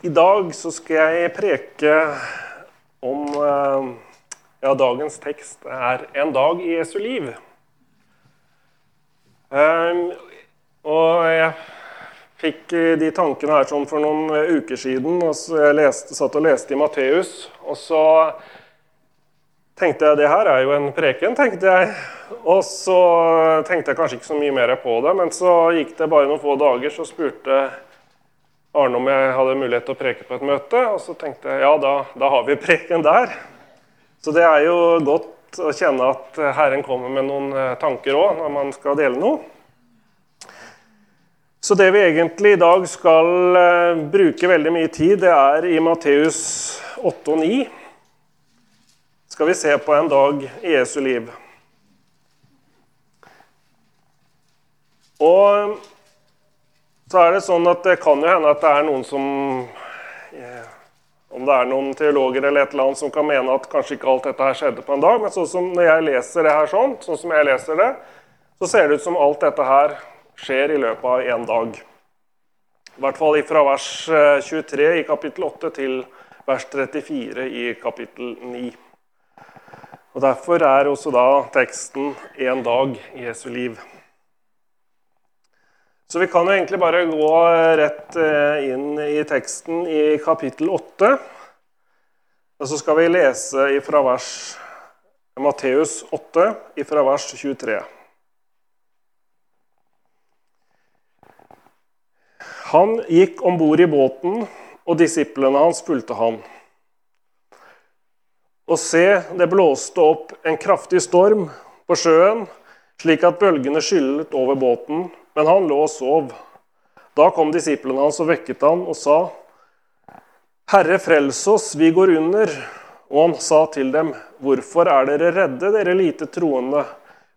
I dag så skal jeg preke om eh, Ja, dagens tekst er 'En dag i Jesu liv'. Eh, og jeg fikk de tankene her sånn for noen uker siden. og Jeg leste, satt og leste i Matteus, og så tenkte jeg det her er jo en preken, tenkte jeg. Og så tenkte jeg kanskje ikke så mye mer på det, men så gikk det bare noen få dager, så spurte Arne om jeg hadde mulighet til å preke på et møte. Og så tenkte jeg ja, da, da har vi preken der. Så det er jo godt å kjenne at Herren kommer med noen eh, tanker òg når man skal dele noe. Så det vi egentlig i dag skal uh, bruke veldig mye tid, det er i Matteus 8 og 9. Skal vi se på en dag i Jesu liv. Og så er det sånn at det kan jo hende at det er noen som eh, Om det er noen teologer eller et eller annet som kan mene at kanskje ikke alt dette her skjedde på en dag. Men sånn som når jeg leser det her sånn, sånn som jeg leser det, så ser det ut som alt dette her skjer i løpet av én dag. I hvert fall fra vers 23 eh, i kapittel 8 til vers 34 i kapittel 9. Og Derfor er også da teksten 'én dag i Jesu liv'. Så vi kan jo egentlig bare gå rett eh, inn i teksten i kapittel 8. Og så skal vi lese ifra vers Matteus 8, ifra vers 23. Han gikk om bord i båten, og disiplene hans fulgte ham. Og se, det blåste opp en kraftig storm på sjøen, slik at bølgene skyllet over båten men han lå og sov. Da kom disiplene hans og vekket han og sa, Herre, frels oss, vi går under. Og han sa til dem, Hvorfor er dere redde, dere lite troende?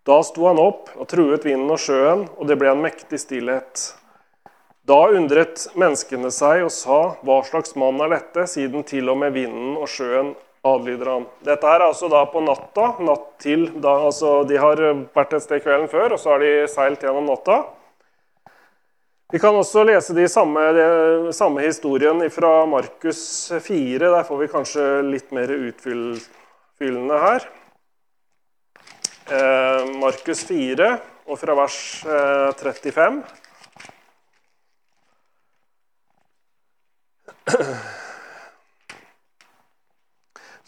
Da sto han opp og truet vinden og sjøen, og det ble en mektig stillhet. Da undret menneskene seg og sa, Hva slags mann er dette, siden til og med vinden og sjøen adlyder han. Dette er altså da på natta. natt til, da, altså De har vært et sted kvelden før, og så har de seilt gjennom natta. Vi kan også lese de samme, de samme historien fra Markus 4. Der får vi kanskje litt mer utfyllende her. Eh, Markus 4 og fra vers eh, 35.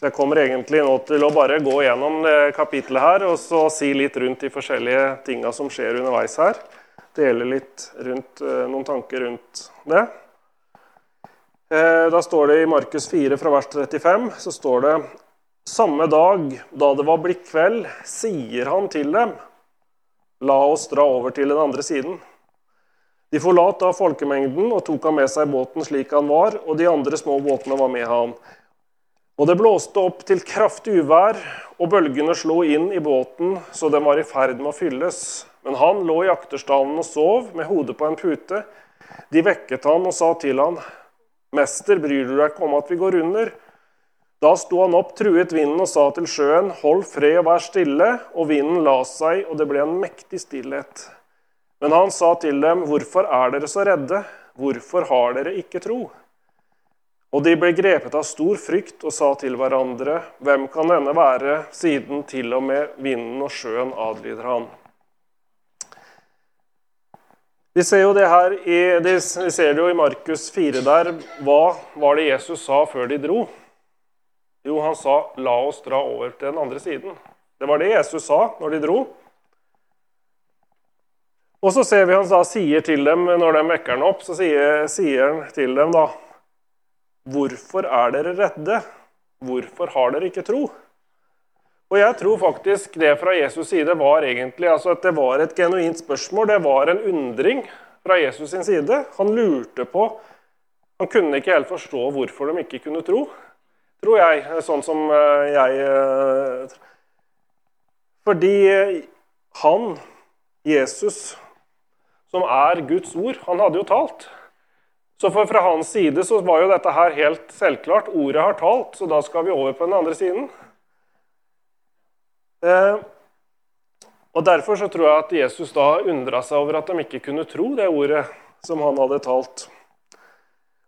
Jeg kommer egentlig nå til å bare gå gjennom det kapittelet her og så si litt rundt de forskjellige tinga som skjer underveis her dele litt rundt eh, noen tanker rundt det. Eh, da står det i Markus 4 fra vers 35 så står det samme dag da det var blitt kveld, sier han til dem, la oss dra over til den andre siden. De forlot da folkemengden og tok han med seg båten slik han var, og de andre små båtene var med ham. Og det blåste opp til kraftig uvær, og bølgene slo inn i båten så den var i ferd med å fylles. Men han lå i akterstanden og sov, med hodet på en pute. De vekket han og sa til han, 'Mester, bryr du deg ikke om at vi går under?' Da sto han opp, truet vinden og sa til sjøen, 'Hold fred og vær stille.' Og vinden la seg, og det ble en mektig stillhet. Men han sa til dem, 'Hvorfor er dere så redde? Hvorfor har dere ikke tro?' Og de ble grepet av stor frykt og sa til hverandre, 'Hvem kan denne være, siden til og med vinden og sjøen adlyder han?' Vi ser jo det her i, vi ser det jo i Markus 4 der. Hva var det Jesus sa før de dro? Jo, han sa 'la oss dra over til den andre siden'. Det var det Jesus sa når de dro. Og så ser vi han da sier til dem når de vekker han opp, så sier, sier han til dem da 'Hvorfor er dere redde? Hvorfor har dere ikke tro?' Og jeg tror faktisk det fra Jesus' side var egentlig altså at det var et genuint spørsmål. Det var en undring fra Jesus' sin side. Han lurte på Han kunne ikke helt forstå hvorfor de ikke kunne tro, tror jeg. Sånn som eh, jeg eh, Fordi han, Jesus, som er Guds ord, han hadde jo talt. Så for fra hans side så var jo dette her helt selvklart. Ordet har talt, så da skal vi over på den andre siden. Eh, og Derfor så tror jeg at Jesus da undra seg over at de ikke kunne tro det ordet som han hadde talt.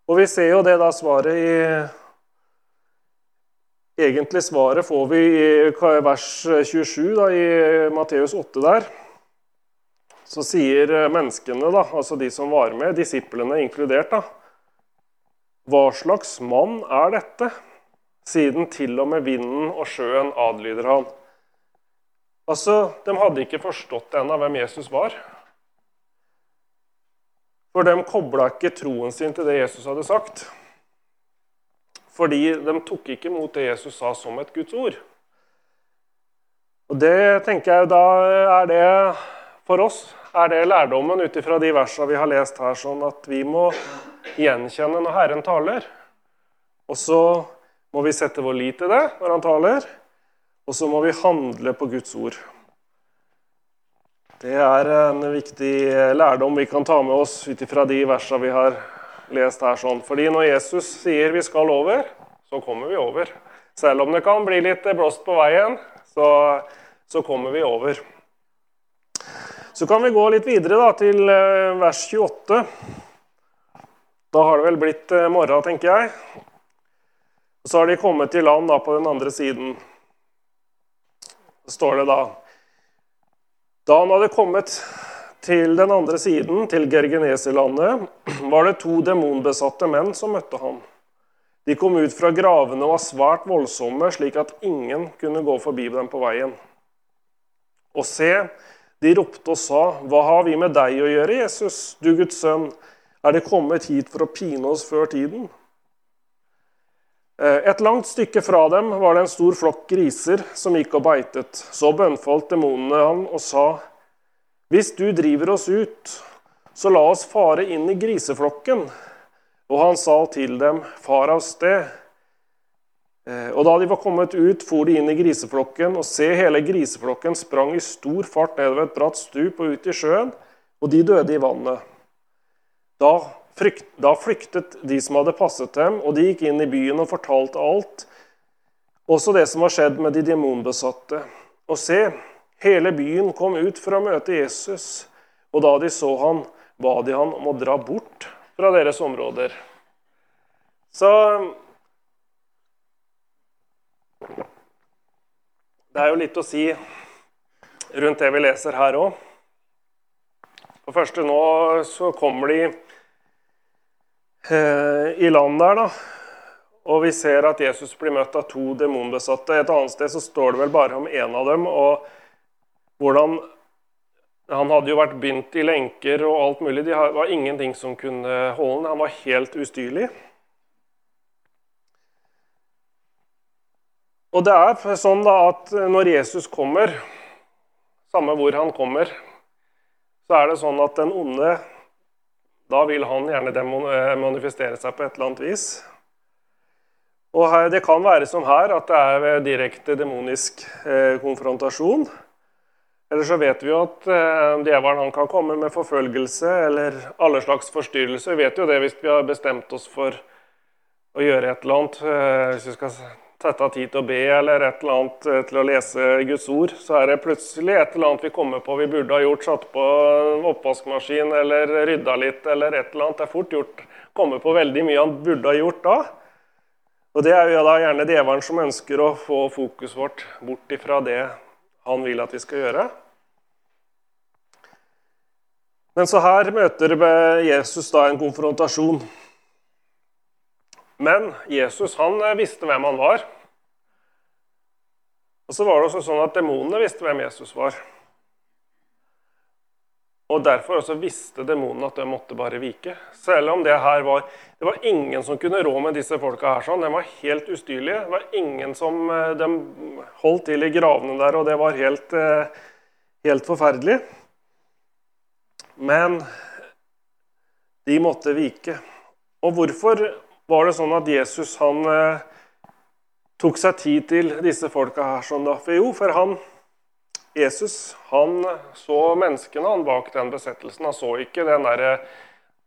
Og vi ser jo det da svaret i Egentlig svaret får vi i vers 27 da, i Matteus 8 der. Så sier menneskene, da, altså de som var med, disiplene inkludert, da, hva slags mann er dette, siden til og med vinden og sjøen adlyder han? Altså, De hadde ikke forstått ennå hvem Jesus var. For de kobla ikke troen sin til det Jesus hadde sagt. Fordi de tok ikke imot det Jesus sa, som et Guds ord. Og det tenker jeg da er det for oss er det lærdommen ut ifra de versene vi har lest her, sånn at vi må gjenkjenne når Herren taler. Og så må vi sette vår lit til det når han taler, og så må vi handle på Guds ord. Det er en viktig lærdom vi kan ta med oss ut ifra de versene vi har lest her. sånn. Fordi når Jesus sier vi skal over, så kommer vi over. Selv om det kan bli litt blåst på veien, så, så kommer vi over. Så kan vi gå litt videre da, til eh, vers 28. Da har det vel blitt eh, morgen, tenker jeg. Så har de kommet til land da, på den andre siden. Så står det da da han hadde kommet til den andre siden, til Gergeneselandet, var det to demonbesatte menn som møtte ham. De kom ut fra gravene og var svært voldsomme, slik at ingen kunne gå forbi dem på veien. Og se, de ropte og sa, 'Hva har vi med deg å gjøre, Jesus, du Guds sønn? Er det kommet hit for å pine oss før tiden?' Eh, et langt stykke fra dem var det en stor flokk griser som gikk og beitet. Så bønnfalt demonene han og sa, Hvis du driver oss ut, så la oss fare inn i griseflokken. Og han sa til dem, Far av sted. Eh, og da de var kommet ut, for de inn i griseflokken, og se, hele griseflokken sprang i stor fart nedover et bratt stup og ut i sjøen, og de døde i vannet. Da da flyktet de som hadde passet dem, og de gikk inn i byen og fortalte alt, også det som var skjedd med de demonbesatte. Og se, hele byen kom ut for å møte Jesus, og da de så han, ba de han om å dra bort fra deres områder. Så Det er jo litt å si rundt det vi leser her òg. For første nå så kommer de Eh, i land der, da. Og vi ser at Jesus blir møtt av to demonbesatte. Et annet sted så står det vel bare om én av dem. og hvordan Han hadde jo vært bindt i lenker og alt mulig. Det var ingenting som kunne holde ham. Han var helt ustyrlig. Og det er sånn da at når Jesus kommer, samme hvor han kommer, så er det sånn at den onde da vil han gjerne eh, manifestere seg på et eller annet vis. Og Det kan være som her, at det er ved direkte demonisk eh, konfrontasjon. Eller så vet vi jo at eh, djevelen kan komme med forfølgelse eller alle slags forstyrrelser. Vi vet jo det hvis vi har bestemt oss for å gjøre et eller annet. Eh, hvis vi skal sette av tid til å be eller et eller annet eh, til å lese Guds ord, så er det plutselig et eller annet vi kommer på vi burde ha gjort. Satt på oppvaskmaskin eller rydda litt eller et eller annet. Det er fort gjort komme på veldig mye han burde ha gjort da. Og Det er jo da gjerne djevelen som ønsker å få fokuset vårt bort ifra det han vil at vi skal gjøre. Men så her møter Jesus da en konfrontasjon. Men Jesus han eh, visste hvem han var. Og så var det også sånn at demonene visste hvem Jesus var. Og Derfor også visste demonene at de måtte bare vike. Selv om det her var Det var ingen som kunne rå med disse folka her. sånn. De var helt ustyrlige. Det var ingen som eh, De holdt til i gravene der, og det var helt, eh, helt forferdelig. Men de måtte vike. Og hvorfor var det sånn at Jesus han eh, tok seg tid til disse folka her. sånn da? For jo, for han, Jesus han så menneskene han bak den besettelsen. Han så ikke der,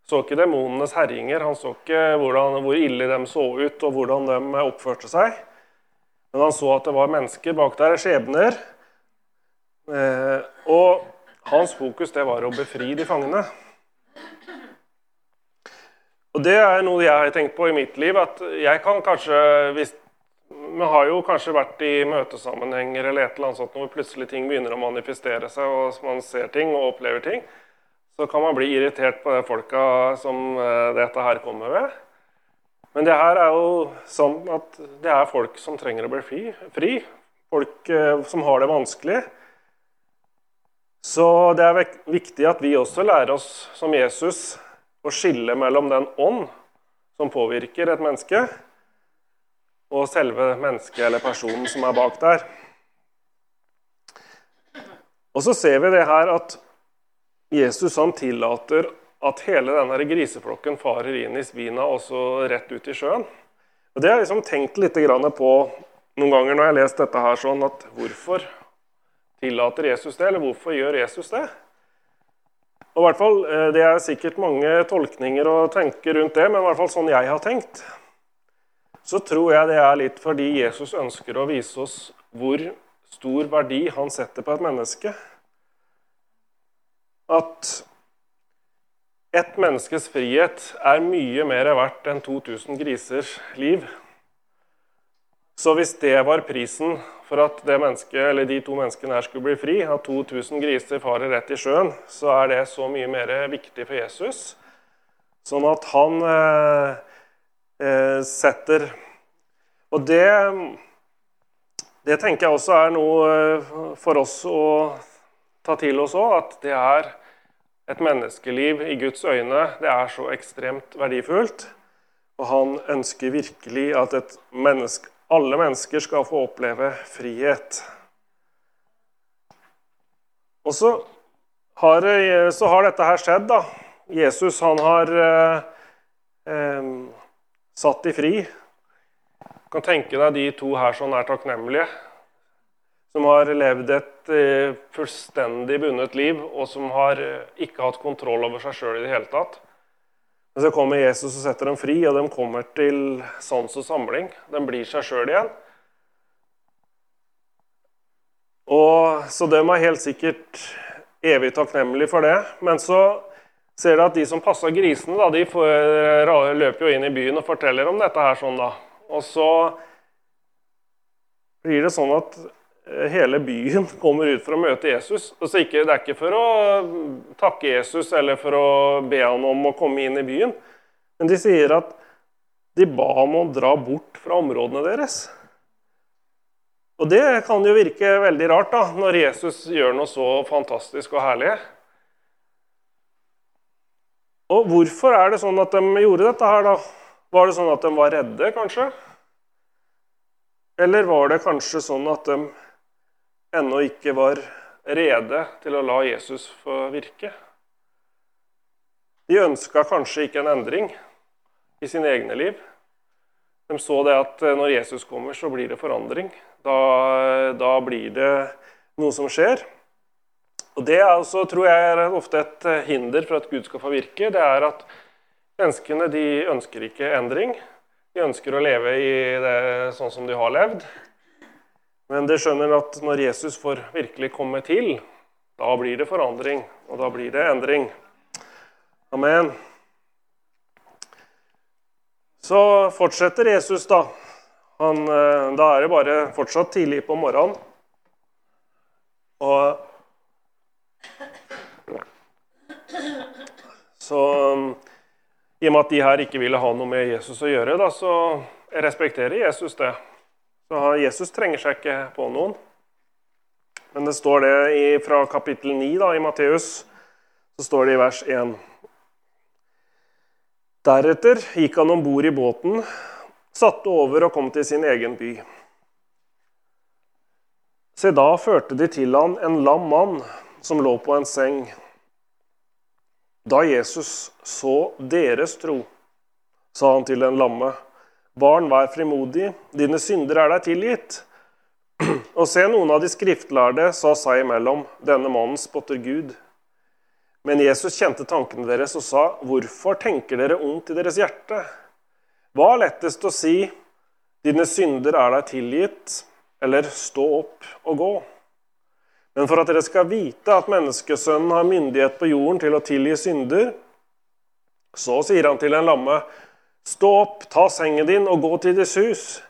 så ikke demonenes herjinger. Han så ikke hvordan, hvor ille de så ut, og hvordan de oppførte seg. Men han så at det var mennesker bak der, skjebner. Eh, og hans fokus det var å befri de fangene. Og det er noe jeg har tenkt på i mitt liv. At jeg kan kanskje hvis, Vi har jo kanskje vært i møtesammenhenger eller et eller annet sånt hvor plutselig ting begynner å manifestere seg, og man ser ting og opplever ting. Så kan man bli irritert på de folka som eh, dette her kommer ved. Men det her er jo sånn at det er folk som trenger å bli fri. fri. Folk eh, som har det vanskelig. Så det er viktig at vi også lærer oss som Jesus å skille mellom den ånd som påvirker et menneske, og selve mennesket eller personen som er bak der. Og så ser vi det her at Jesus han tillater at hele denne griseflokken farer inn i svina og så rett ut i sjøen. Og Det har jeg liksom tenkt litt på noen ganger når jeg har lest dette her sånn, at hvorfor tillater Jesus det, eller hvorfor gjør Jesus det? Og i hvert fall, eh, Det er sikkert mange tolkninger å tenke rundt det, men i hvert fall sånn jeg har tenkt, så tror jeg det er litt fordi Jesus ønsker å vise oss hvor stor verdi han setter på et menneske. At et menneskes frihet er mye mer verdt enn 2000 grisers liv. Så hvis det var prisen for at de to menneskene her skulle bli fri, at 2000 griser farer rett i sjøen, så er det så mye mer viktig for Jesus. Sånn at han eh, eh, setter Og det, det tenker jeg også er noe eh, for oss å ta til oss òg, at det er et menneskeliv i Guds øyne det er så ekstremt verdifullt. Og han ønsker virkelig at et menneske alle mennesker skal få oppleve frihet. Og så har, så har dette her skjedd. da. Jesus han har eh, eh, satt de fri. Du kan tenke deg de to her som er takknemlige. Som har levd et eh, fullstendig bundet liv, og som har eh, ikke hatt kontroll over seg sjøl i det hele tatt. Men så kommer Jesus og setter dem fri, og de kommer til sans og samling. De blir seg sjøl igjen. Og, så de er helt sikkert evig takknemlige for det. Men så ser du at de som passa grisene, da, de får, løper jo inn i byen og forteller om dette her. sånn da. Og så blir det sånn at Eh, hele byen kommer ut for å møte Jesus. Altså ikke, det er ikke for å takke Jesus eller for å be han om å komme inn i byen. Men de sier at de ba om å dra bort fra områdene deres. Og det kan jo virke veldig rart da, når Jesus gjør noe så fantastisk og herlig. Og hvorfor er det sånn at de gjorde dette her, da? Var det sånn at de var redde, kanskje? Eller var det kanskje sånn at de ennå ikke var rede til å la Jesus få virke. De ønska kanskje ikke en endring i sine egne liv. De så det at eh, når Jesus kommer, så blir det forandring. Da, da blir det noe som skjer. Og Det er også, tror jeg er ofte et eh, hinder for at Gud skal få virke. Det er at menneskene de ønsker ikke endring. De ønsker å leve i det sånn som de har levd. Men det skjønner at når Jesus får virkelig komme til, da blir det forandring, og da blir det endring. Amen. Så fortsetter Jesus, da. Han, eh, da er det bare fortsatt tidlig på morgenen. Og Så i og med at de her ikke ville ha noe med Jesus å gjøre, da, så respekterer Jesus det. Så Jesus trenger seg ikke på noen. Men det står det i, fra kapittel 9 da, i Matteus, så står det i vers 1. Deretter gikk han om bord i båten, satte over og kom til sin egen by. Se, da førte de til han en lam mann som lå på en seng. Da Jesus så deres tro, sa han til den lamme:" Barn, vær frimodig, dine synder er deg tilgitt. Og se, noen av de skriftlærde sa seg imellom, denne mannen spotter Gud. Men Jesus kjente tankene deres og sa, hvorfor tenker dere ondt i deres hjerte? Hva er lettest å si, dine synder er deg tilgitt, eller stå opp og gå? Men for at dere skal vite at menneskesønnen har myndighet på jorden til å tilgi synder, Så sier han til den lamme, stå opp, ta sengen din og gå til ditt hus.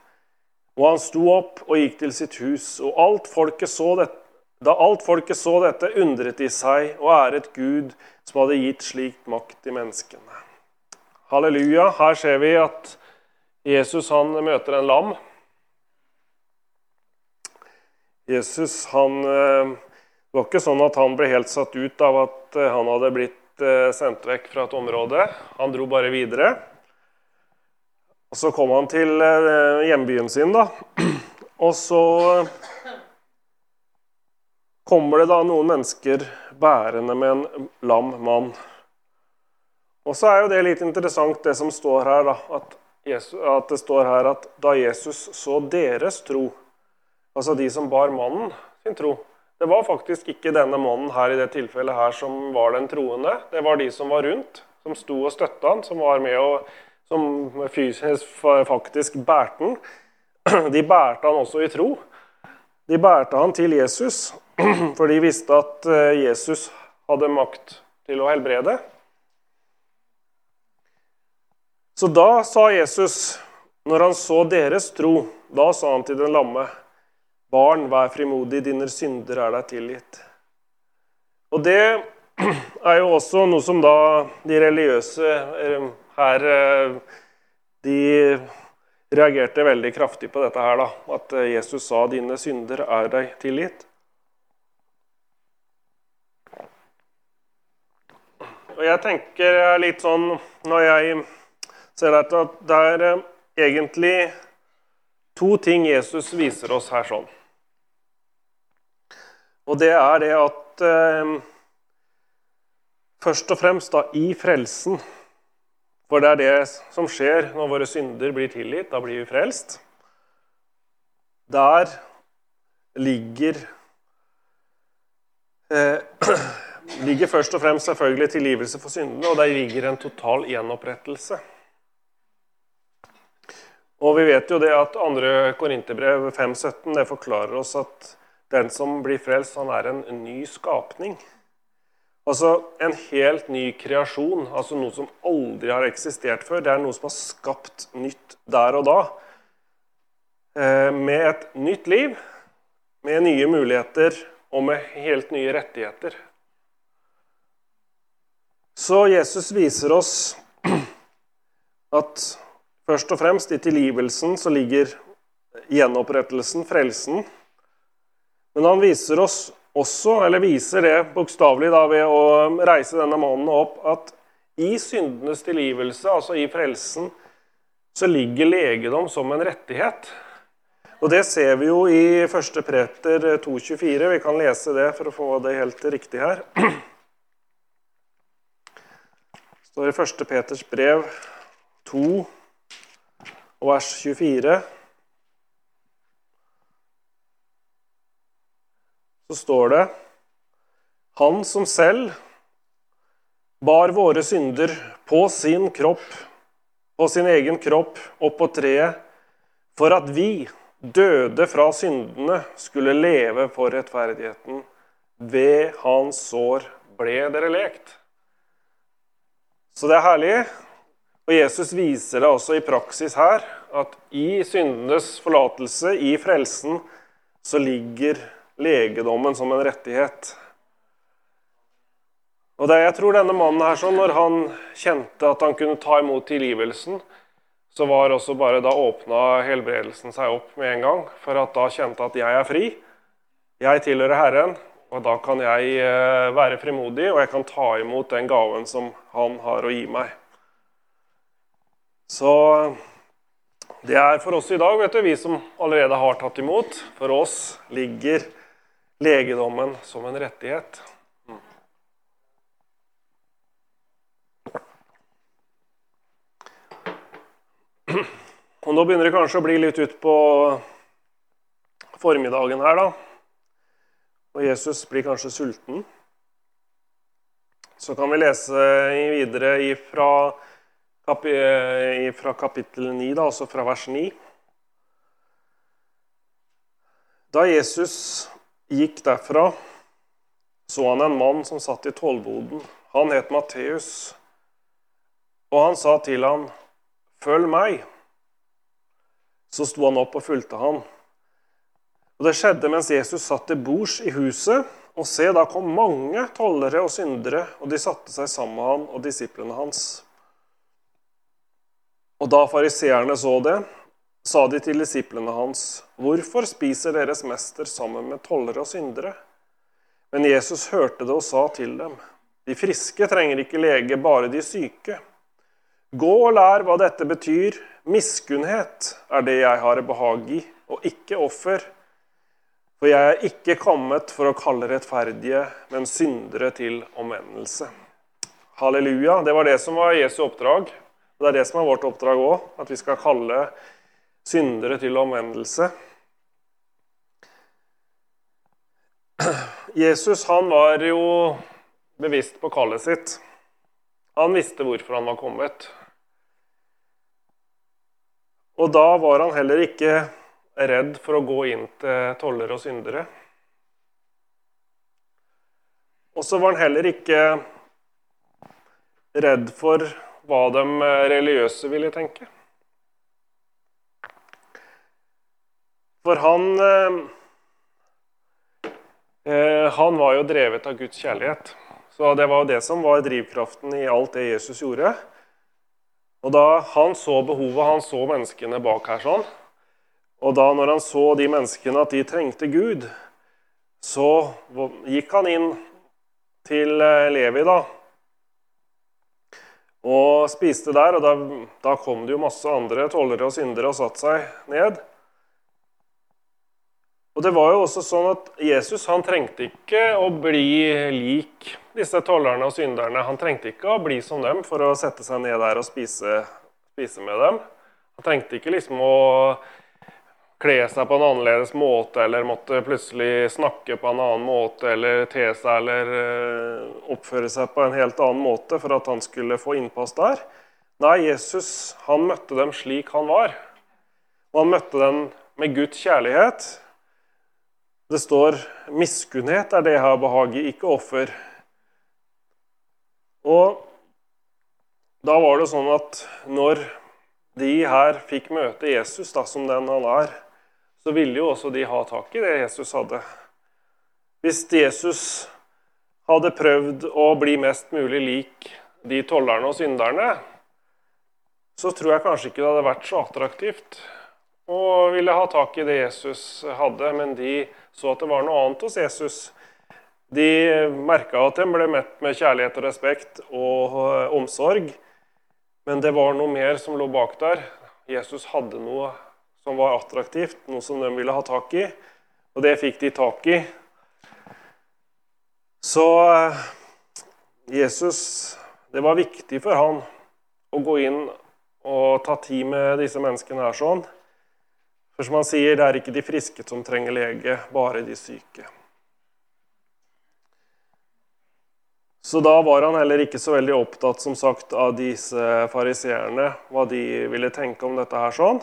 Og han sto opp og gikk til sitt hus, og alt folket så dette, da alt folket så dette, undret de seg og æret Gud som hadde gitt slik makt til menneskene. Halleluja. Her ser vi at Jesus han møter en lam. Jesus han eh, Det var ikke sånn at han ble helt satt ut av at eh, han hadde blitt eh, sendt vekk fra et område. Han dro bare videre. Og Så kom han til hjembyen sin, da. Og så kommer det da noen mennesker bærende med en lam mann. Og så er jo det litt interessant, det som står her, da, at, Jesus, at det står her at da Jesus så deres tro Altså de som bar mannen sin tro. Det var faktisk ikke denne mannen her i det tilfellet her som var den troende. Det var de som var rundt, som sto og støtta han, som var med og som fysisk faktisk bærte han. De bærte han også i tro. De bærte han til Jesus, for de visste at eh, Jesus hadde makt til å helbrede. Så da sa Jesus, når han så deres tro, da sa han til den lamme Barn, vær frimodig, dine synder er deg tilgitt. Og det er jo også noe som da de religiøse eh, her eh, De reagerte veldig kraftig på dette her, da. At eh, Jesus sa 'dine synder er deg tilgitt'. Og jeg tenker litt sånn når jeg ser dette, at det er egentlig to ting Jesus viser oss her sånn. Og det er det at eh, Først og fremst da i frelsen. For det er det som skjer når våre synder blir tilgitt. Da blir vi frelst. Der ligger eh, ligger først og fremst selvfølgelig tilgivelse for syndene, og der ligger en total gjenopprettelse. Og vi vet jo det at 2. Korinterbrev 5,17 det forklarer oss at den som blir frelst, han er en ny skapning. Altså en helt ny kreasjon, altså noe som aldri har eksistert før. Det er noe som har skapt nytt der og da. Eh, med et nytt liv, med nye muligheter og med helt nye rettigheter. Så Jesus viser oss at først og fremst i tilgivelsen så ligger gjenopprettelsen, frelsen. Men han viser oss også, eller viser det bokstavelig ved å reise denne månen opp, at i syndenes tilgivelse, altså i frelsen, så ligger legedom som en rettighet. Og Det ser vi jo i 1. Preter 2,24. Vi kan lese det for å få det helt riktig her. Det står i 1. Peters brev 2 vers 24. så står det Han som selv bar våre synder på sin kropp, på sin egen kropp, opp på treet, for at vi, døde fra syndene, skulle leve for rettferdigheten. Ved hans sår ble dere lekt. Så det er herlig. Og Jesus viser det også i praksis her, at i syndenes forlatelse, i frelsen, så ligger legedommen som en rettighet. Og det Jeg tror denne mannen her, sånn, når han kjente at han kunne ta imot tilgivelsen, så var også bare da åpna helbredelsen seg opp med en gang. For at da kjente at jeg er fri, jeg tilhører Herren, og da kan jeg eh, være frimodig, og jeg kan ta imot den gaven som han har å gi meg. Så det er for oss i dag, vet du, vi som allerede har tatt imot. For oss ligger legedommen som en rettighet. Og Nå begynner det kanskje å bli litt utpå formiddagen her, da. Og Jesus blir kanskje sulten. Så kan vi lese videre ifra kapittel 9, da, altså fra vers 9. Da Jesus gikk derfra, så han en mann som satt i tollboden. Han het Matteus. Og han sa til han, 'Følg meg.' Så sto han opp og fulgte han. Og Det skjedde mens Jesus satt til bords i huset. Og se, da kom mange tollere og syndere, og de satte seg sammen med han og disiplene hans. Og da fariseerne så det, sa de til disiplene hans, 'Hvorfor spiser deres mester sammen med tollere og syndere?' Men Jesus hørte det og sa til dem, 'De friske trenger ikke lege, bare de syke.' Gå og lær hva dette betyr. Miskunnhet er det jeg har behag i, og ikke offer. For jeg er ikke kommet for å kalle rettferdige, men syndere til omvendelse. Halleluja. Det var det som var Jesu oppdrag. Og det er det som er vårt oppdrag òg, at vi skal kalle syndere til omvendelse. Jesus han var jo bevisst på kallet sitt. Han visste hvorfor han var kommet. Og da var han heller ikke redd for å gå inn til tollere og syndere. Og så var han heller ikke redd for hva de religiøse ville tenke. For han eh, eh, Han var jo drevet av Guds kjærlighet. Så det var jo det som var drivkraften i alt det Jesus gjorde. Og da han så behovet, han så menneskene bak her sånn, og da når han så de menneskene at de trengte Gud, så gikk han inn til eh, Levi, da, og spiste der. Og da, da kom det jo masse andre tollere og syndere og satte seg ned. Og det var jo også sånn at Jesus han trengte ikke å bli lik disse tollerne og synderne. Han trengte ikke å bli som dem for å sette seg ned der og spise, spise med dem. Han trengte ikke liksom å kle seg på en annerledes måte eller måtte plutselig snakke på en annen måte eller te seg eller eh, oppføre seg på en helt annen måte for at han skulle få innpass der. Nei, Jesus han møtte dem slik han var. Og han møtte dem med Guds kjærlighet. Det står 'miskunnhet er det jeg har behag i, ikke offer'. Og da var det sånn at når de her fikk møte Jesus da, som den han er, så ville jo også de ha tak i det Jesus hadde. Hvis Jesus hadde prøvd å bli mest mulig lik de tollerne og synderne, så tror jeg kanskje ikke det hadde vært så attraktivt å ville ha tak i det Jesus hadde, men de så at det var noe annet hos Jesus. De merka at de ble mett med kjærlighet og respekt og omsorg, men det var noe mer som lå bak der. Jesus hadde noe som var attraktivt, noe som de ville ha tak i. Og det fikk de tak i. Så eh, Jesus Det var viktig for han å gå inn og ta tid med disse menneskene her sånn. For som han sier, det er ikke de friske som trenger lege, bare de syke. Så da var han heller ikke så veldig opptatt som sagt, av disse fariseerne, hva de ville tenke om dette her sånn.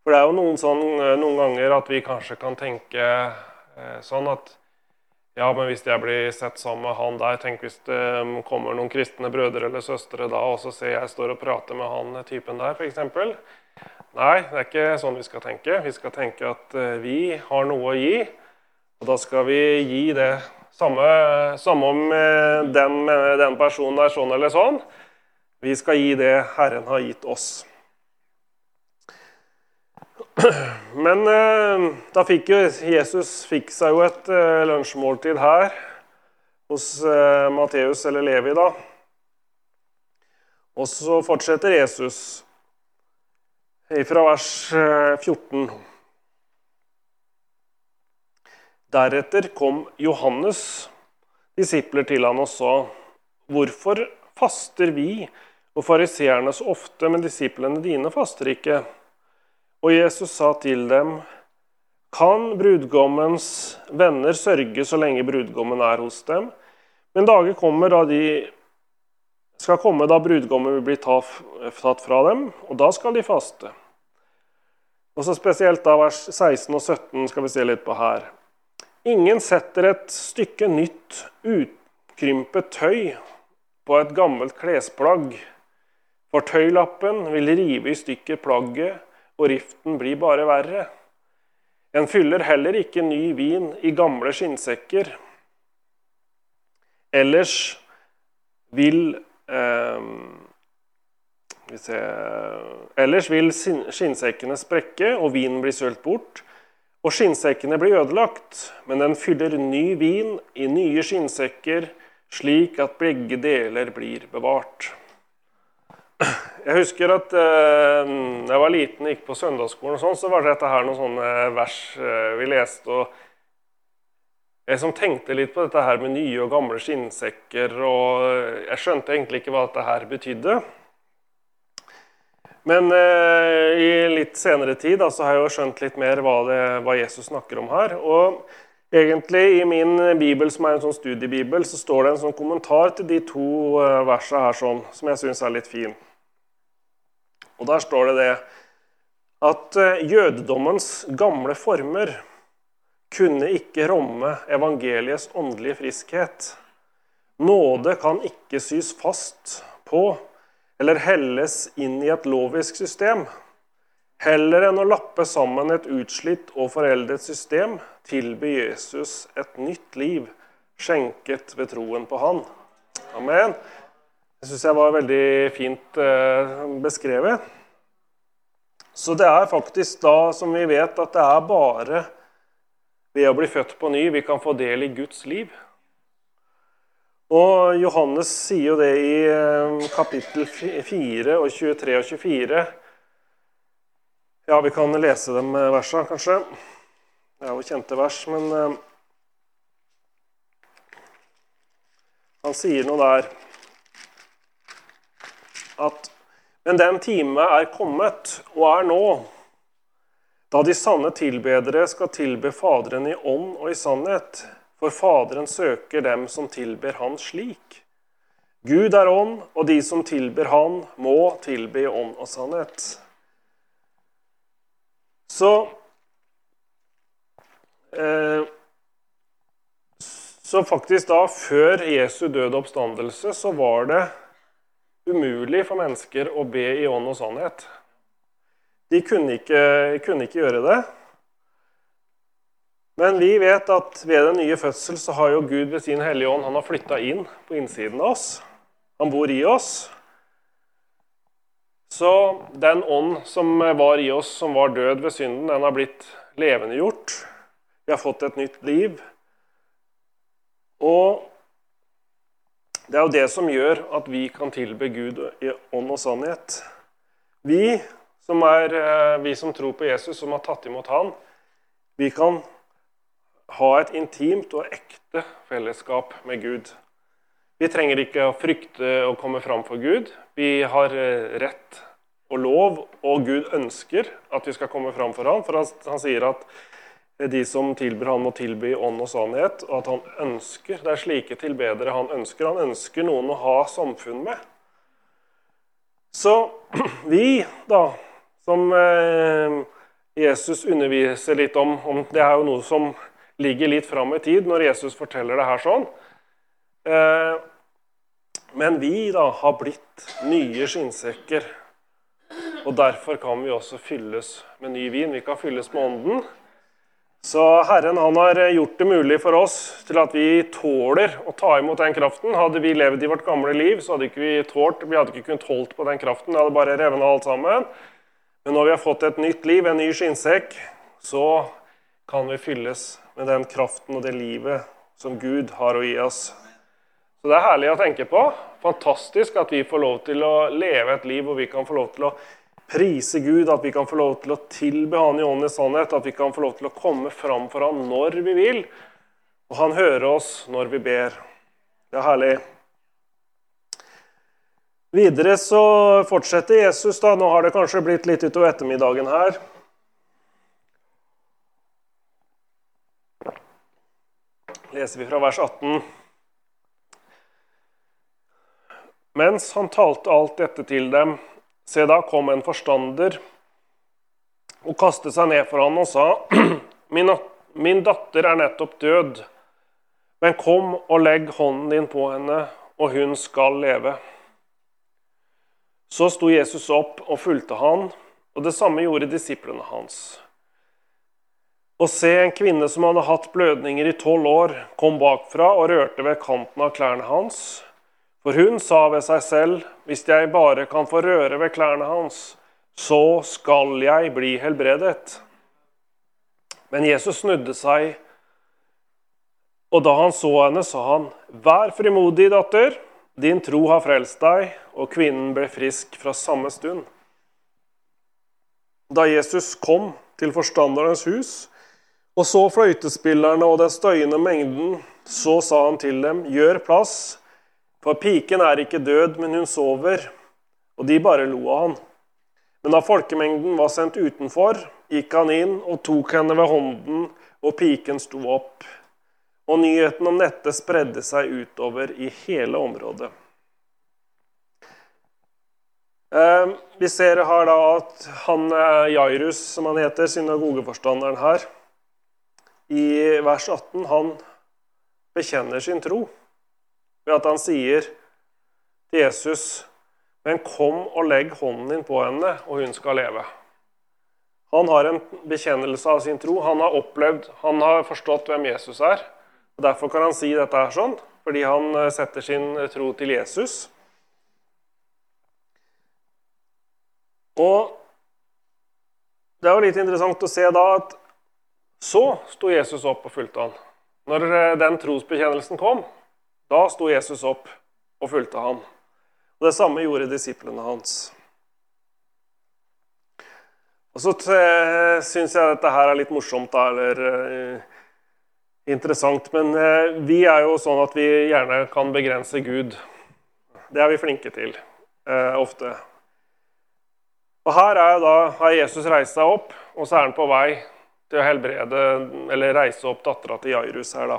For det er jo noen, sånn, eh, noen ganger at vi kanskje kan tenke eh, sånn at ja, men hvis jeg blir sett sammen med han der, tenk hvis det mm, kommer noen kristne brødre eller søstre da, og så ser jeg står og prater med han typen der, f.eks. Nei, det er ikke sånn vi skal tenke. Vi skal tenke at eh, vi har noe å gi, og da skal vi gi det samme, samme om den, den personen er sånn eller sånn. Vi skal gi det Herren har gitt oss. Men eh, da fikk jo Jesus fikk seg jo et eh, lunsjmåltid her hos eh, Matteus eller Levi, da. Og så fortsetter Jesus fra vers 14. Deretter kom Johannes' disipler til han og sa, 'Hvorfor faster vi og fariseerne så ofte, men disiplene dine faster ikke?' Og Jesus sa til dem, kan brudgommens venner sørge så lenge brudgommen er hos dem? Men dager kommer da de skal komme da brudgommen vil bli tatt fra dem, og da skal de faste. Og så Spesielt da vers 16 og 17 skal vi se litt på her. Ingen setter et stykke nytt, utkrympet tøy på et gammelt klesplagg. For tøylappen vil rive i stykker plagget, og riften blir bare verre. En fyller heller ikke ny vin i gamle skinnsekker. Ellers vil eh, Ellers vil skinnsekkene sprekke, og vinen blir sølt bort. Og skinnsekkene blir ødelagt, men den fyller ny vin i nye skinnsekker, slik at begge deler blir bevart. Jeg husker at eh, da jeg var liten og gikk på søndagsskolen, og sånn, så var dette her noen sånne vers eh, vi leste. og Jeg som tenkte litt på dette her med nye og gamle skinnsekker. og Jeg skjønte egentlig ikke hva dette her betydde. Men eh, i litt senere tid da, så har jeg jo skjønt litt mer hva, det, hva Jesus snakker om her. og Egentlig I min bibel, som er en sånn studiebibel, så står det en sånn kommentar til de to eh, versene her sånn, som jeg syns er litt fin. Og Der står det det at eh, jødedommens gamle former kunne ikke romme evangeliets åndelige friskhet. Nåde kan ikke sys fast på eller helles inn i et lovisk system. Heller enn å lappe sammen et utslitt og foreldet system, tilbyr Jesus et nytt liv, skjenket ved troen på Han. Amen. Det syns jeg var veldig fint eh, beskrevet. Så det er faktisk da som vi vet at det er bare ved å bli født på ny vi kan få del i Guds liv. Og Johannes sier jo det i eh, kapittel 4 og 23 og 24 ja, vi kan lese dem eh, versa, kanskje. Det er jo kjente vers, men uh, Han sier noe der at Men den time er kommet, og er nå, da de sanne tilbedere skal tilbe Faderen i ånd og i sannhet, for Faderen søker dem som tilber Han slik. Gud er ånd, og de som tilber Han, må tilbe i ånd og sannhet. Så eh, Så faktisk da, før Jesu døde oppstandelse, så var det umulig for mennesker å be i ånd og sannhet. De kunne ikke, kunne ikke gjøre det. Men vi vet at ved den nye fødsel så har jo Gud ved sin Hellige Ånd han har flytta inn på innsiden av oss. Han bor i oss. Så den ånd som var i oss, som var død ved synden, den har blitt levendegjort. Vi har fått et nytt liv. Og det er jo det som gjør at vi kan tilbe Gud i ånd og sannhet. Vi som, er, eh, vi som tror på Jesus, som har tatt imot Han, vi kan ha et intimt og ekte fellesskap med Gud. Vi trenger ikke å frykte å komme fram for Gud. Vi har eh, rett og lov, og Gud ønsker at vi skal komme fram for ham. For han, han sier at de som tilber han må tilby ånd og sannhet, og at han ønsker Det er slike tilbedere han ønsker. Han ønsker noen å ha samfunn med. Så vi, da, som eh, Jesus underviser litt om, Det er jo noe som ligger litt fram i tid når Jesus forteller det her sånn. Eh, men vi da har blitt nye skinnsekker. Og derfor kan vi også fylles med ny vin. Vi kan fylles med Ånden. Så Herren han har gjort det mulig for oss til at vi tåler å ta imot den kraften. Hadde vi levd i vårt gamle liv, så hadde ikke vi tålt, vi hadde ikke kunnet holdt på den kraften. Det hadde bare revna alt sammen. Men når vi har fått et nytt liv, en ny skinnsekk, så kan vi fylles med den kraften og det livet som Gud har å gi oss. Så det er herlig å tenke på. Fantastisk at vi får lov til å leve et liv hvor vi kan få lov til å prise Gud, at vi kan få lov til å tilbe Han i åndens sannhet, at vi kan få lov til å komme fram for Han når vi vil. Og Han hører oss når vi ber. Det er herlig. Videre så fortsetter Jesus. da, Nå har det kanskje blitt litt utover ettermiddagen her. leser vi fra vers 18. Mens han talte alt dette til dem, se da kom en forstander og kastet seg ned for han og sa, min, min datter er nettopp død, men kom og legg hånden din på henne, og hun skal leve. Så sto Jesus opp og fulgte han, og det samme gjorde disiplene hans. Og se, en kvinne som hadde hatt blødninger i tolv år, kom bakfra og rørte ved kanten av klærne hans. For hun sa ved seg selv, hvis jeg bare kan få røre ved klærne hans, så skal jeg bli helbredet. Men Jesus snudde seg, og da han så henne, sa han, Vær frimodig, datter, din tro har frelst deg. Og kvinnen ble frisk fra samme stund. Da Jesus kom til forstanderens hus og så fløytespillerne og den støyende mengden, så sa han til dem, gjør plass, for piken er ikke død, men hun sover. Og de bare lo av han. Men da folkemengden var sendt utenfor, gikk han inn og tok henne ved hånden, og piken sto opp. Og nyheten om dette spredde seg utover i hele området. Eh, vi ser her da at han Jairus, som han heter, synagogeforstanderen her, i vers 18 han bekjenner sin tro ved at han sier til Jesus Men kom og legg hånden din på henne, og hun skal leve. Han har en bekjennelse av sin tro. Han har opplevd, han har forstått hvem Jesus er. og Derfor kan han si dette her sånn, fordi han eh, setter sin tro til Jesus. Og det er jo litt interessant å se da at så sto Jesus opp og fulgte han. Når eh, den trosbekjennelsen kom, da sto Jesus opp og fulgte ham. Og Det samme gjorde disiplene hans. Og Så eh, syns jeg dette her er litt morsomt, da, eller uh, interessant. Men uh, vi er jo sånn at vi gjerne kan begrense Gud. Det er vi flinke til uh, ofte. Og her er da, har Jesus reist seg opp, og så er han på vei til å helbrede eller reise opp dattera til Jairus her, da.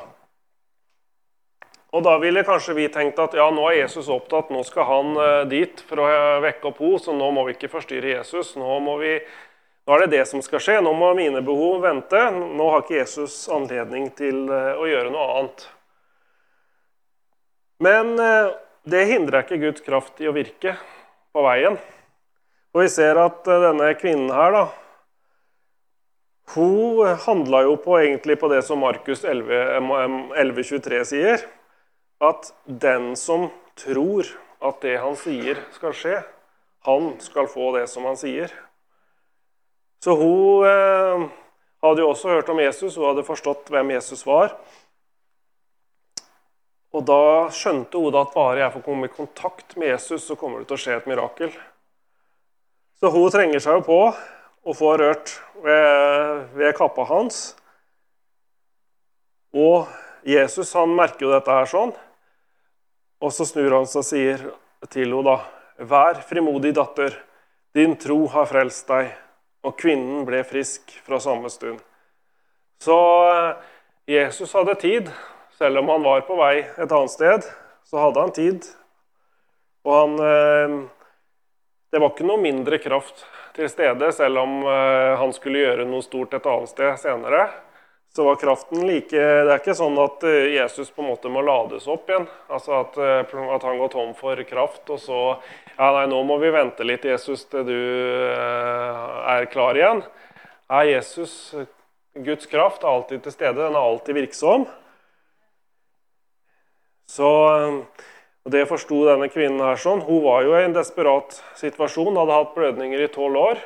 Og da ville kanskje vi tenkt at ja, nå er Jesus opptatt, nå skal han uh, dit for å vekke opp henne, så nå må vi ikke forstyrre Jesus. Nå, vi, nå er det det som skal skje. Nå må mine behov vente. Nå har ikke Jesus anledning til uh, å gjøre noe annet. Men det hindrer ikke Guds kraft i å virke på veien. Og vi ser at eh, denne kvinnen her, da Hun handla jo på, egentlig på det som Markus 11.23 sier. At den som tror at det han sier, skal skje, han skal få det som han sier. Så hun eh, hadde jo også hørt om Jesus, hun hadde forstått hvem Jesus var. Og da skjønte hun at bare jeg får komme i kontakt med Jesus, så kommer det til å skje et mirakel. Så hun trenger seg jo på å få rørt ved, ved kappa hans. Og Jesus han merker jo dette her sånn. Og så snur han seg og sier til henne da Vær frimodig, datter. Din tro har frelst deg. Og kvinnen ble frisk fra samme stund. Så eh, Jesus hadde tid. Selv om han var på vei et annet sted, så hadde han tid. Og han eh, det var ikke noe mindre kraft til stede, selv om uh, han skulle gjøre noe stort et annet sted senere. Så var kraften like Det er ikke sånn at uh, Jesus på en måte må lades opp igjen. Altså at, uh, at han går tom for kraft, og så Ja, nei, nå må vi vente litt, Jesus, til du er klar igjen. Er Jesus, Guds kraft, er alltid til stede. Den er alltid virksom. Så og Det forsto denne kvinnen her sånn. Hun var jo i en desperat situasjon, hadde hatt blødninger i tolv år.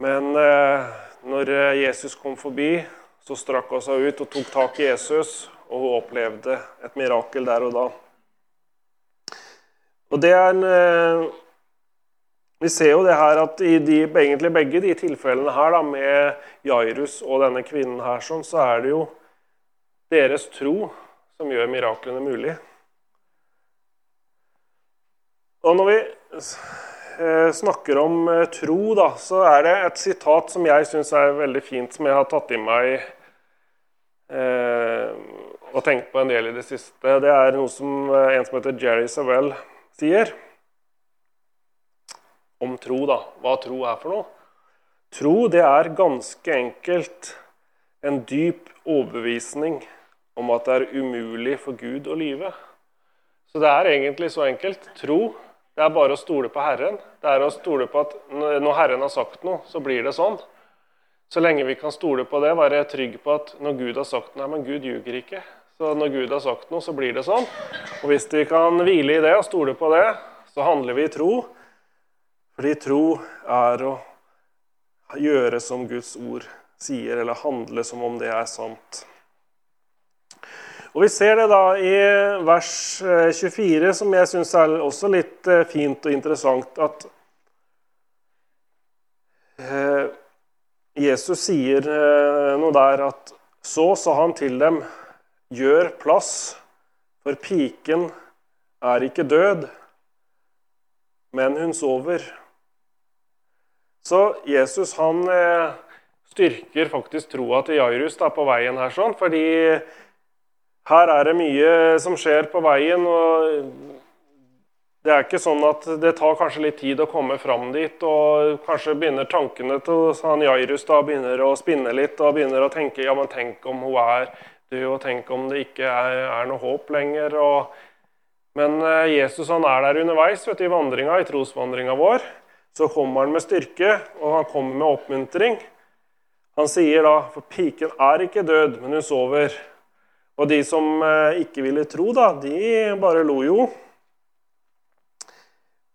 Men eh, når eh, Jesus kom forbi, så strakk hun seg ut og tok tak i Jesus, og hun opplevde et mirakel der og da. Og det er en, eh, Vi ser jo det her at i de, egentlig begge de tilfellene her da, med Jairus og denne kvinnen her, sånn, så er det jo deres tro som gjør miraklene mulig. Og når vi eh, snakker om eh, tro, da, så er det et sitat som jeg syns er veldig fint, som jeg har tatt i meg eh, og tenkt på en del i det siste. Det er noe som eh, en som heter Jerry Savell sier om tro. da. Hva tro er for noe? Tro, det er ganske enkelt en dyp overbevisning om at det er umulig for Gud å lyve. Så det er egentlig så enkelt. Tro Det er bare å stole på Herren. Det er å stole på at når Herren har sagt noe, så blir det sånn. Så lenge vi kan stole på det, være trygg på at når Gud har sagt noe Men Gud ljuger ikke. Så når Gud har sagt noe, så blir det sånn. Og hvis vi kan hvile i det og stole på det, så handler vi i tro. Fordi tro er å gjøre som Guds ord sier, eller handle som om det er sant. Og Vi ser det da i vers 24, eh, som jeg syns er også litt eh, fint og interessant, at eh, Jesus sier noe der at så sa han til dem, gjør plass, for piken er ikke død, men hun sover. Så Jesus han styrker faktisk troa til Jairus da, på veien her, sånn, fordi her er det mye som skjer på veien. og Det er ikke sånn at det tar kanskje litt tid å komme fram dit. og Kanskje begynner tankene til han Jairus da begynner å spinne litt og begynner å tenke ja, men tenk om hun er død, og tenk om det ikke er, er noe håp lenger. Og, men eh, Jesus han er der underveis vet du, i vandringa, i trosvandringa vår. Så kommer han med styrke, og han kommer med oppmuntring. Han sier da For piken er ikke død, men hun sover. Og de som eh, ikke ville tro, da, de bare lo jo.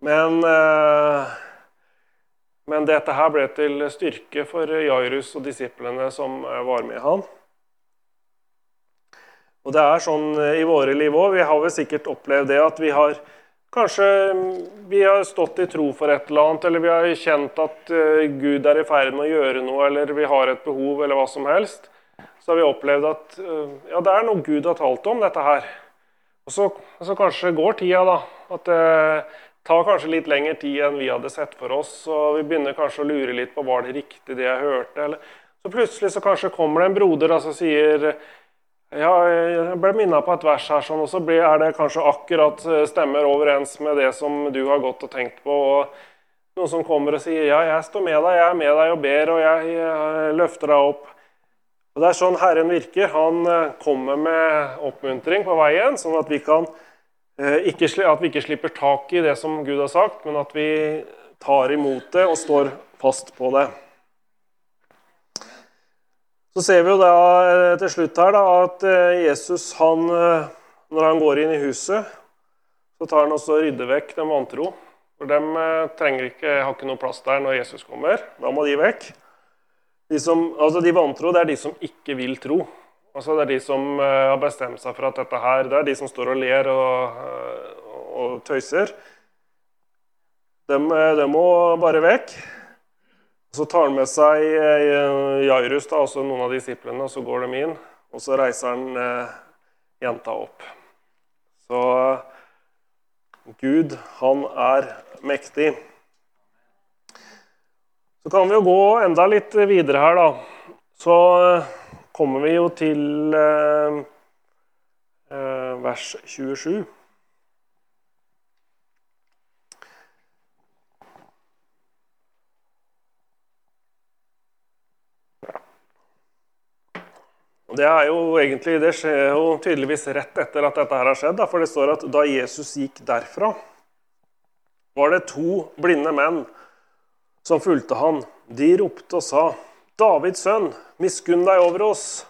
Men, eh, men dette her ble til styrke for Jairus og disiplene som eh, var med han. Og det er sånn i våre liv òg. Vi har vel sikkert opplevd det at vi har Kanskje vi har stått i tro for et eller annet, eller vi har kjent at Gud er i ferd med å gjøre noe, eller vi har et behov, eller hva som helst så har vi opplevd at eh, ja, det er noe Gud har talt om, dette her. Og så, så kanskje går tida, da. At det tar kanskje litt lengre tid enn vi hadde sett for oss. Og vi begynner kanskje å lure litt på var det riktig det jeg hørte. Eller, så plutselig så kanskje kommer det en broder som sier ja, jeg ble minna på et vers her, sånn, og så er det kanskje akkurat eh, stemmer overens med det som du har gått og tenkt på. og Noen som kommer og sier ja, jeg står med deg, jeg er med deg og ber, og jeg løfter deg opp. Og Det er sånn Herren virker. Han eh, kommer med oppmuntring på veien, sånn at vi, kan, eh, ikke, at vi ikke slipper tak i det som Gud har sagt, men at vi tar imot det og står fast på det. Så ser vi jo da eh, til slutt her da, at Jesus, han, når han går inn i huset, så tar han også og rydder vekk den vantro. For De trenger ikke, har ikke noe plass der når Jesus kommer. Da må de vekk. De, som, altså de vantro det er de som ikke vil tro. Altså det er de som uh, har bestemt seg for at dette her Det er de som står og ler og, uh, og tøyser. De, eh, de, må bare vekk. Så tar han med seg Jairus, da, også noen av disiplene, og så går de inn. Og så reiser han jenta opp. Så Gud, han er mektig. Så kan vi jo gå enda litt videre her, da. Så eh, kommer vi jo til eh, eh vers 27. Det er jo egentlig, det skjer jo tydeligvis rett etter at dette her har skjedd. For det står at da Jesus gikk derfra, var det to blinde menn som fulgte han. De ropte og sa, 'Davids sønn, miskunn deg over oss.'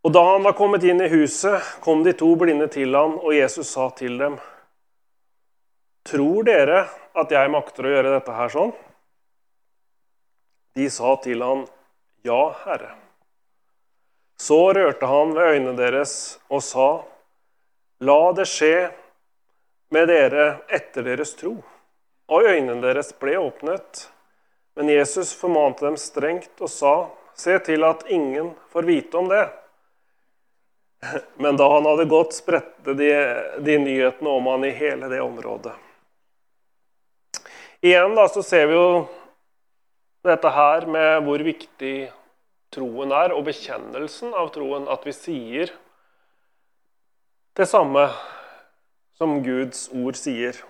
Og da han var kommet inn i huset, kom de to blinde til han, og Jesus sa til dem, 'Tror dere at jeg makter å gjøre dette her sånn?' De sa til han, 'Ja, Herre'. Så rørte han ved øynene deres og sa, 'La det skje med dere etter deres tro.' Og øynene deres ble åpnet. Men Jesus formante dem strengt og sa, Se til at ingen får vite om det. Men da han hadde gått, spredte de, de nyhetene om han i hele det området. Igjen da, så ser vi jo dette her med hvor viktig troen er, og bekjennelsen av troen. At vi sier det samme som Guds ord sier.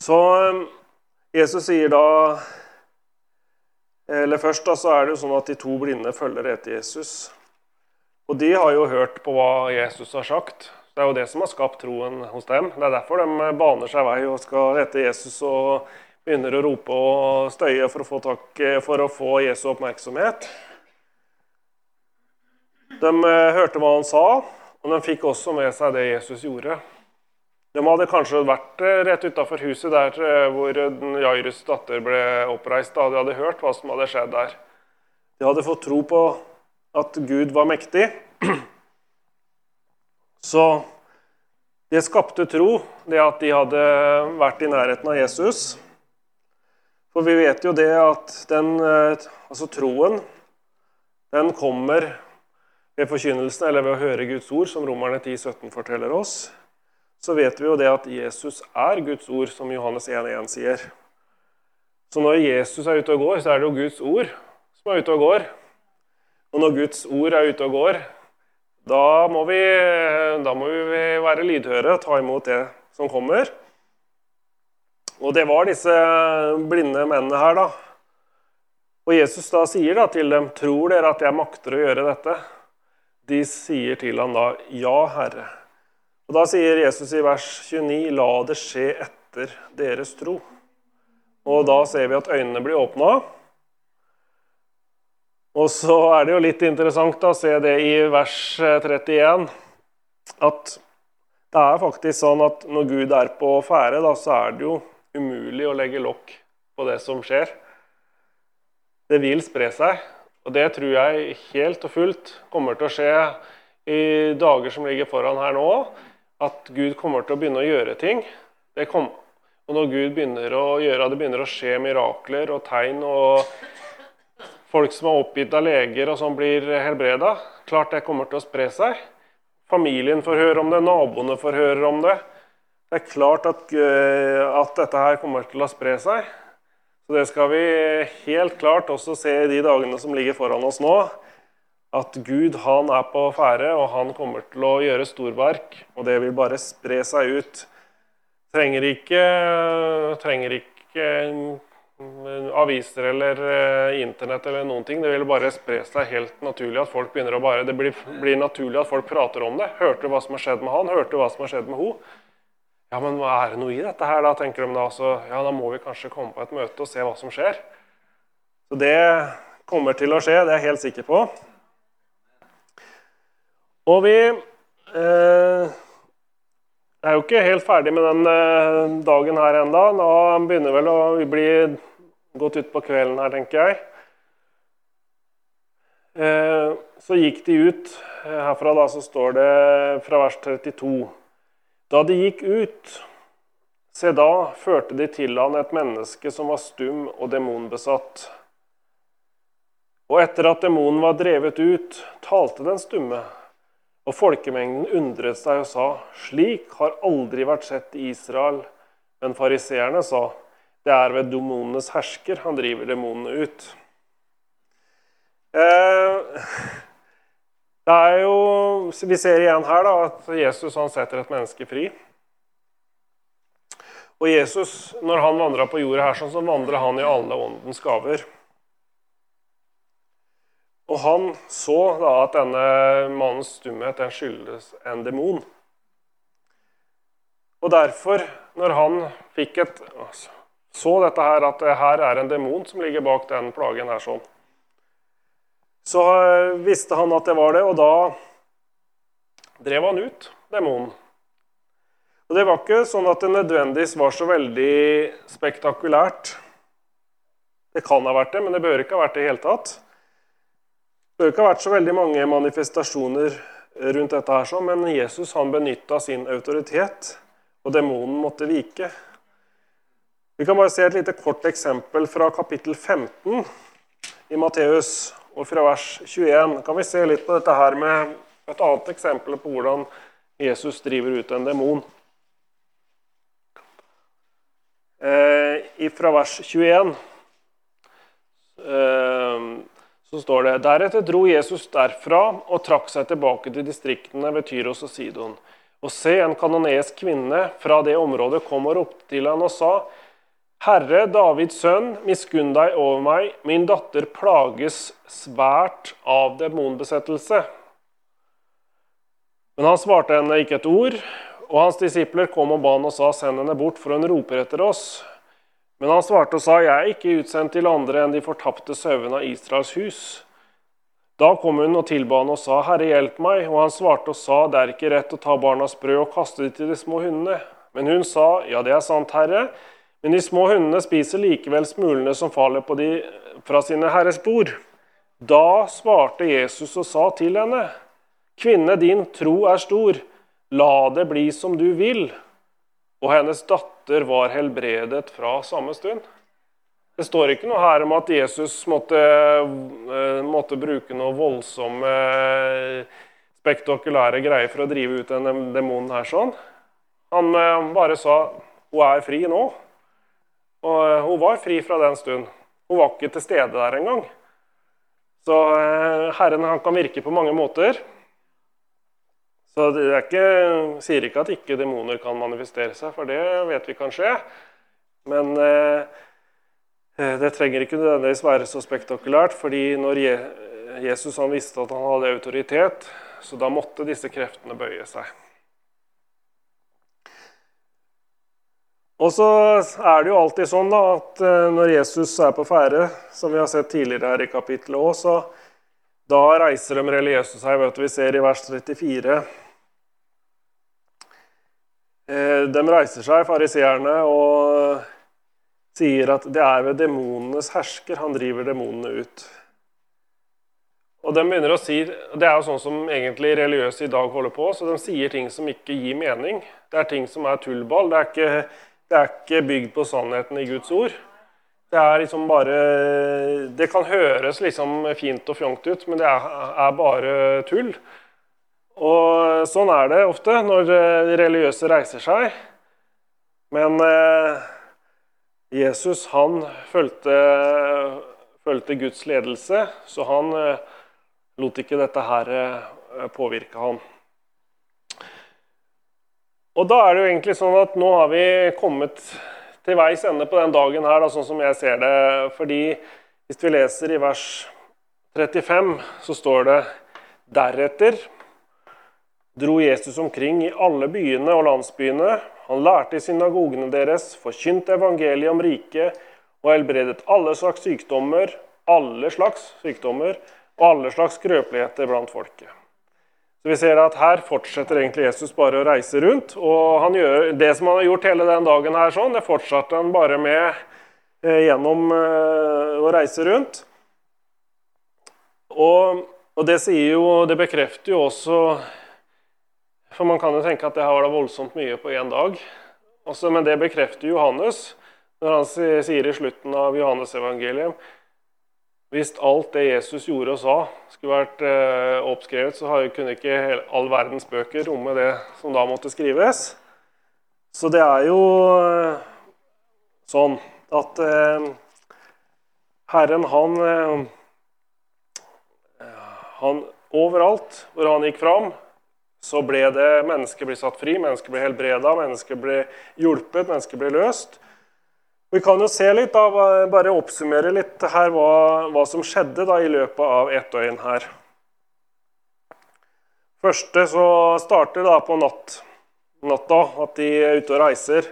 Så um, Jesus sier da Eller først da, så er det jo sånn at de to blinde følger etter Jesus. Og de har jo hørt på hva Jesus har sagt. Det er jo det som har skapt troen hos dem. Det er derfor de baner seg vei og skal etter Jesus og begynner å rope og støye for å få, tak, for å få Jesu oppmerksomhet. De eh, hørte hva han sa, og de fikk også med seg det Jesus gjorde. De hadde kanskje vært eh, rett utafor huset der eh, hvor Jairus' datter ble oppreist. Da de hadde hørt hva som hadde skjedd der. De hadde fått tro på at Gud var mektig. Så det skapte tro, det at de hadde vært i nærheten av Jesus. For vi vet jo det at den, eh, altså troen, den kommer ved forkynnelsen eller ved å høre Guds ord, som Romerne 10, 17 forteller oss. Så vet vi jo det at Jesus er Guds ord, som Johannes 1,1 sier. Så når Jesus er ute og går, så er det jo Guds ord som er ute og går. Og når Guds ord er ute og går, da må, vi, da må vi være lydhøre og ta imot det som kommer. Og det var disse blinde mennene her, da. Og Jesus da sier da til dem, 'Tror dere at jeg makter å gjøre dette?' De sier til ham da, 'Ja, Herre'. Og Da sier Jesus i vers 29, 'La det skje etter deres tro'. Og da ser vi at øynene blir åpna. Og så er det jo litt interessant å se det i vers 31 at det er faktisk sånn at når Gud er på ferde, så er det jo umulig å legge lokk på det som skjer. Det vil spre seg, og det tror jeg helt og fullt kommer til å skje i dager som ligger foran her nå. At Gud kommer til å begynne å gjøre ting. Og når Gud begynner å gjøre det, begynner å skje mirakler og tegn og folk som er oppgitt av leger og som blir helbreda. Klart det kommer til å spre seg. Familien får høre om det, naboene får høre om det. Det er klart at, eh, at dette her kommer til å spre seg. Så det skal vi helt klart også se i de dagene som ligger foran oss nå. At Gud han er på ferde, og han kommer til å gjøre storverk. Og det vil bare spre seg ut. Trenger ikke, trenger ikke aviser eller uh, internett eller noen ting. Det vil bare spre seg helt naturlig at folk begynner å bare Det blir, blir, naturlig at folk prater om det. Hørte du hva som har skjedd med han? Hørte du hva som har skjedd med hun Ja, men hva er det noe i dette her, da? tenker de da. Så ja, da må vi kanskje komme på et møte og se hva som skjer. Så det kommer til å skje, det er jeg helt sikker på. Og vi eh, er jo ikke helt ferdig med den eh, dagen her enda. Da begynner vel å bli gått ut på kvelden her, tenker jeg. Eh, så gikk de ut. Eh, herfra da så står det fra vers 32. Da de gikk ut, se da førte de til han et menneske som var stum og demonbesatt. Og etter at demonen var drevet ut, talte den stumme. Og folkemengden undret seg og sa, slik har aldri vært sett i Israel. Men fariseerne sa, det er ved demonenes hersker han driver demonene ut. Eh, det er jo, Vi ser igjen her da, at Jesus han setter et menneske fri. Og Jesus, når han vandra på jorda her, sånn, så vandra han i alle åndens gaver. Og han så da at denne mannens stumhet den skyldes en demon. Og derfor, når han fikk et så dette her, at det her er en demon som ligger bak den plagen her sånn. Så visste han at det var det, og da drev han ut demonen. Og Det var ikke sånn at det nødvendigvis var så veldig spektakulært. Det kan ha vært det, men det bør ikke ha vært det i hele tatt. Det bør ikke vært så veldig mange manifestasjoner rundt dette, her, men Jesus han benytta sin autoritet, og demonen måtte vike. Vi kan bare se et lite kort eksempel fra kapittel 15 i Matteus, og fra vers 21. Kan vi se litt på dette her med et annet eksempel på hvordan Jesus driver ut en demon. Eh, fra vers 21 eh, så står det Deretter dro Jesus derfra og trakk seg tilbake til distriktene ved Tyros og Sidon. Og se, en kanonesk kvinne fra det området kom og ropte til han og sa:" Herre, Davids sønn, miskunn deg over meg, min datter plages svært av demonbesettelse. Men han svarte henne ikke et ord, og hans disipler kom og ba han og sa, send henne bort, for hun roper etter oss. Men han svarte og sa, jeg er ikke utsendt til andre enn de fortapte sauene av Israels hus. Da kom hun og tilba han og sa, Herre, hjelp meg. Og han svarte og sa, det er ikke rett å ta barnas brød og kaste det til de små hundene. Men hun sa, ja, det er sant, Herre, men de små hundene spiser likevel smulene som faller på de fra sine herres bord. Da svarte Jesus og sa til henne, Kvinne, din tro er stor, la det bli som du vil. Og hennes datter var helbredet fra samme stund. Det står ikke noe her om at Jesus måtte, eh, måtte bruke noe voldsomme, spektakulære greier for å drive ut denne demonen her sånn. Han eh, bare sa hun er fri nå. Og eh, hun var fri fra den stund. Hun var ikke til stede der engang. Så eh, Herren han kan virke på mange måter. Så det er ikke, sier ikke at ikke demoner kan manifestere seg, for det vet vi kan skje. Men eh, det trenger ikke nødvendigvis være så spektakulært, fordi når Jesus han visste at han hadde autoritet, så da måtte disse kreftene bøye seg. Og så er det jo alltid sånn da, at eh, når Jesus er på ferde, som vi har sett tidligere her i kapittelet òg, da reiser de religiøse seg. vet du, Vi ser i vers 34. Eh, de reiser seg, fariseerne, og sier at det er ved demonenes hersker han driver demonene ut. Og de begynner å si, Det er jo sånn som egentlig religiøse i dag holder på. så De sier ting som ikke gir mening. Det er ting som er tullball. Det er ikke det er ikke bygd på sannheten i Guds ord. Det er liksom bare Det kan høres liksom fint og fjongt ut, men det er, er bare tull. Og sånn er det ofte når de religiøse reiser seg. Men eh, Jesus han fulgte, fulgte, Guds ledelse, så han eh, lot ikke dette her eh, påvirke ham. Og da er det jo egentlig sånn at nå har vi kommet til veis ende på den dagen her, da, sånn som jeg ser det. Fordi hvis vi leser i vers 35, så står det Deretter dro Jesus omkring i alle byene og landsbyene. Han lærte i synagogene deres, forkynte evangeliet om riket og helbredet alle slags sykdommer, alle slags sykdommer og alle slags skrøpeligheter blant folket. Så vi ser at Her fortsetter egentlig Jesus bare å reise rundt. og han gjør Det som han har gjort hele den dagen, her, sånn, det fortsatte han bare med eh, gjennom eh, å reise rundt. Og, og, det sier jo, det bekrefter jo også For man kan jo tenke at det her var da voldsomt mye på én dag. Også, men det bekrefter Johannes når han sier i slutten av Johannes evangelium hvis alt det Jesus gjorde og sa, skulle vært eh, oppskrevet, så kunne ikke all verdens bøker romme det som da måtte skrives. Så det er jo eh, sånn at eh, Herren, han, han Overalt hvor han gikk fram, så ble det mennesker ble satt fri, mennesker ble helbreda, mennesker ble hjulpet, mennesker ble løst. Vi kan jo se litt, da, bare oppsummere litt her hva, hva som skjedde da, i løpet av ett døgn her. Første så starter da på natt, natta at de er ute og reiser.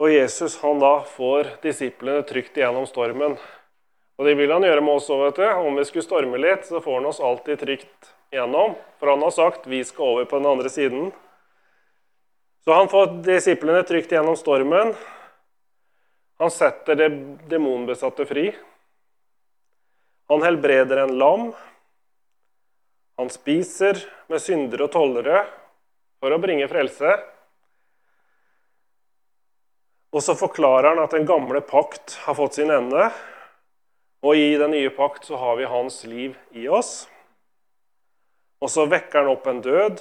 Og Jesus han da får disiplene trygt igjennom stormen. Og det vil han gjøre med oss òg, vet du. Om vi skulle storme litt, så får han oss alltid trygt igjennom. For han har sagt vi skal over på den andre siden. Så han får disiplene trygt gjennom stormen. Han setter det demonbesatte fri. Han helbreder en lam. Han spiser med syndere og tollere for å bringe frelse. Og så forklarer han at den gamle pakt har fått sin ende. Og i den nye pakt så har vi hans liv i oss. Og så vekker han opp en død.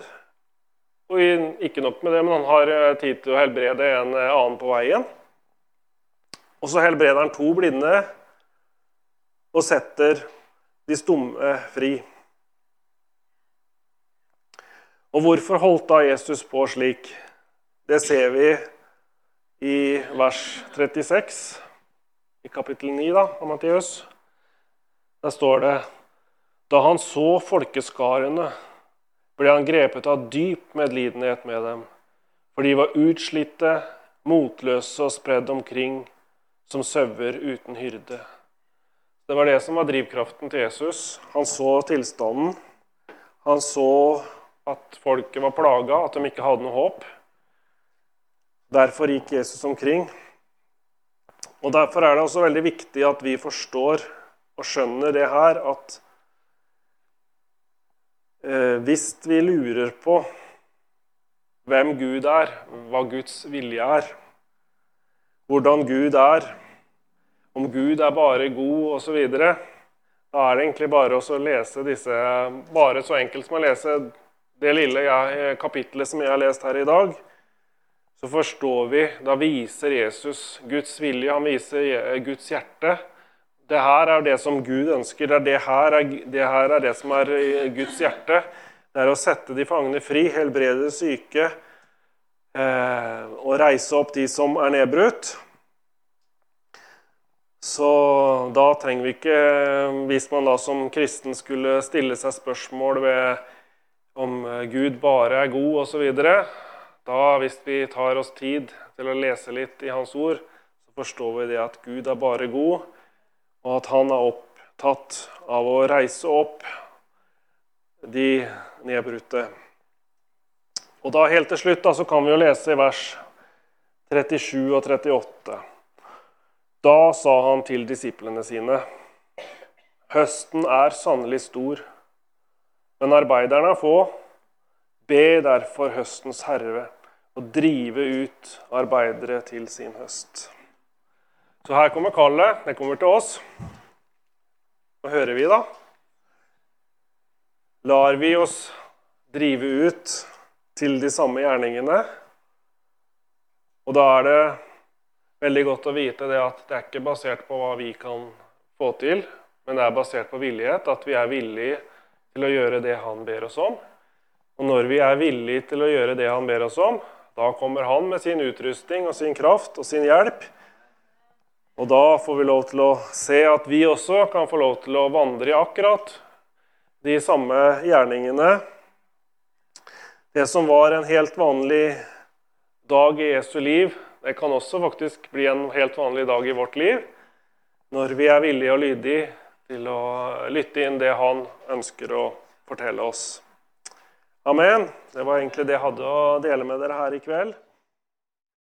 Og ikke nok med det, men han har eh, tid til å helbrede en eh, annen på veien. Og så helbreder han to blinde og setter de stumme fri. Og hvorfor holdt da Jesus på slik? Det ser vi i vers 36 i kapittel 9 da, av Matteus. Der står det Da han så folkeskarene, ble han grepet av dyp medlidenhet med dem, for de var utslitte, motløse og spredd omkring som sauer uten hyrde. Det var det som var drivkraften til Jesus. Han så tilstanden. Han så at folket var plaga, at de ikke hadde noe håp. Derfor gikk Jesus omkring. Og Derfor er det også veldig viktig at vi forstår og skjønner det her at Eh, hvis vi lurer på hvem Gud er, hva Guds vilje er, hvordan Gud er, om Gud er bare god osv., da er det egentlig bare å lese disse Bare så enkelt som å lese det lille jeg, kapitlet som jeg har lest her i dag. Så forstår vi Da viser Jesus Guds vilje, han viser Guds hjerte. Det her er det som Gud ønsker. Det, det, her er, det her er det som er Guds hjerte. Det er å sette de fangene fri, helbrede syke og reise opp de som er nedbrutt. Så da trenger vi ikke, hvis man da som kristen skulle stille seg spørsmål ved om Gud bare er god osv., da hvis vi tar oss tid til å lese litt i Hans ord, så forstår vi det at Gud er bare god og at han er opptatt av å reise opp de nedbrutte. Og da Helt til slutt da, så kan vi jo lese i vers 37 og 38. Da sa han til disiplene sine.: Høsten er sannelig stor, men arbeiderne er få. Be derfor høstens herre å drive ut arbeidere til sin høst. Så her kommer kallet. Det kommer til oss. Hva hører vi, da? Lar vi oss drive ut til de samme gjerningene? Og da er det veldig godt å vite det at det er ikke basert på hva vi kan få til, men det er basert på villighet, at vi er villige til å gjøre det han ber oss om. Og når vi er villige til å gjøre det han ber oss om, da kommer han med sin utrustning og sin kraft og sin hjelp og da får vi lov til å se at vi også kan få lov til å vandre i akkurat de samme gjerningene. Det som var en helt vanlig dag i Jesu liv, det kan også faktisk bli en helt vanlig dag i vårt liv. Når vi er villige og lydige til å lytte inn det han ønsker å fortelle oss. Amen. Det var egentlig det jeg hadde å dele med dere her i kveld.